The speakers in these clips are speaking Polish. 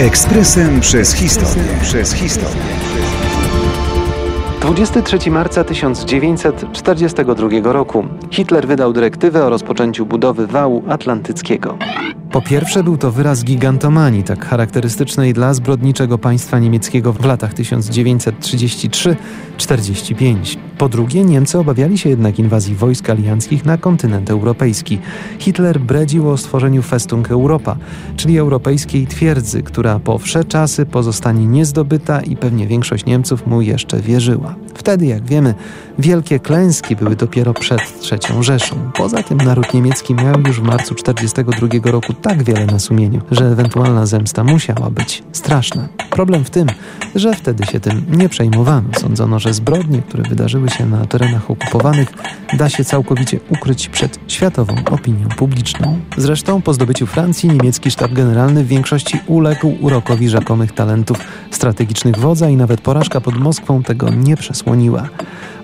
Ekspresem przez historię. Przez historię. 23 marca 1942 roku Hitler wydał dyrektywę o rozpoczęciu budowy wału atlantyckiego. Po pierwsze był to wyraz gigantomanii, tak charakterystycznej dla zbrodniczego państwa niemieckiego w latach 1933-45. Po drugie Niemcy obawiali się jednak inwazji wojsk alianckich na kontynent europejski. Hitler bredził o stworzeniu Festung Europa, czyli europejskiej twierdzy, która po wsze czasy pozostanie niezdobyta i pewnie większość Niemców mu jeszcze wierzyła. Wtedy, jak wiemy, wielkie klęski były dopiero przed III Rzeszą. Poza tym naród niemiecki miał już w marcu 1942 roku tak wiele na sumieniu, że ewentualna zemsta musiała być straszna. Problem w tym, że wtedy się tym nie przejmowano. Sądzono, że zbrodnie, które wydarzyły się na terenach okupowanych, da się całkowicie ukryć przed światową opinią publiczną. Zresztą po zdobyciu Francji niemiecki sztab generalny w większości uległ urokowi rzekomych talentów strategicznych wodza i nawet porażka pod Moskwą tego nie przesłoniła.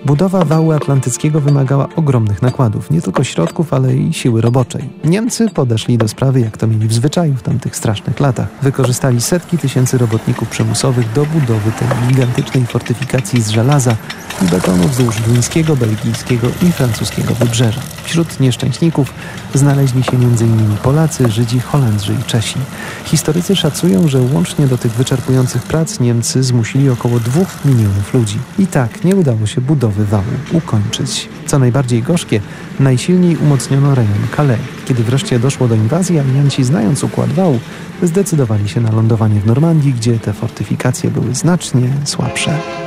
Budowa wału atlantyckiego wymagała ogromnych nakładów, nie tylko środków, ale i siły roboczej. Niemcy podeszli do sprawy, jak to mieli w zwyczaju w tamtych strasznych latach. Wykorzystali setki tysięcy robotników przymusowych do budowy tej gigantycznej fortyfikacji z żelaza betonu wzdłuż duńskiego, belgijskiego i francuskiego wybrzeża. Wśród nieszczęśników znaleźli się m.in. Polacy, Żydzi, Holendrzy i Czesi. Historycy szacują, że łącznie do tych wyczerpujących prac Niemcy zmusili około dwóch milionów ludzi. I tak nie udało się budowy wału ukończyć. Co najbardziej gorzkie, najsilniej umocniono rejon Calais. Kiedy wreszcie doszło do inwazji, alianci znając układ wału, zdecydowali się na lądowanie w Normandii, gdzie te fortyfikacje były znacznie słabsze.